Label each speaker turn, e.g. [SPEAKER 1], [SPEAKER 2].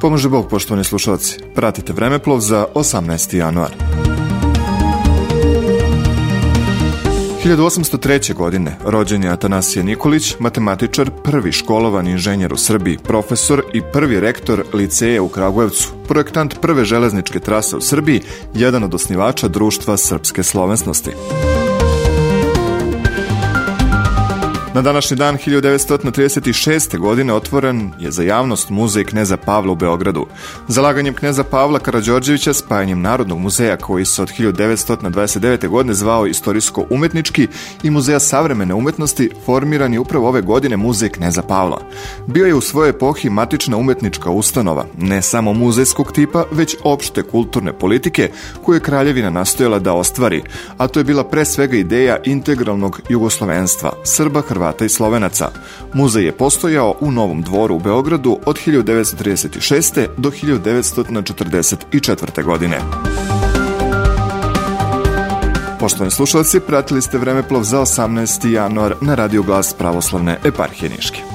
[SPEAKER 1] Pomože Bog, poštovani slušalci. Pratite Vremeplov za 18. januar. 1803. godine rođen je Atanasije Nikolić, matematičar, prvi školovan inženjer u Srbiji, profesor i prvi rektor liceje u Kragujevcu, projektant prve železničke trase u Srbiji, jedan od osnivača društva srpske slovensnosti. Na današnji dan 1936. godine otvoren je za javnost muzej Kneza Pavla u Beogradu. Zalaganjem Kneza Pavla Karadžorđevića spajanjem Narodnog muzeja koji se od 1929. godine zvao Istorijsko-umetnički i Muzeja savremene umetnosti formiran je upravo ove godine Muzej Kneza Pavla. Bio je u svojoj epohi matična umetnička ustanova, ne samo muzejskog tipa, već opšte kulturne politike koju je Kraljevina nastojala da ostvari, a to je bila pre svega ideja integralnog jugoslovenstva, Srba, Hrvata Hrvata i Slovenaca. Muzej je postojao u Novom dvoru u Beogradu od 1936. do 1944. godine. Poštovani slušalci, pratili ste Vremeplov za 18. januar na Radio Glas Pravoslavne eparhije Niške.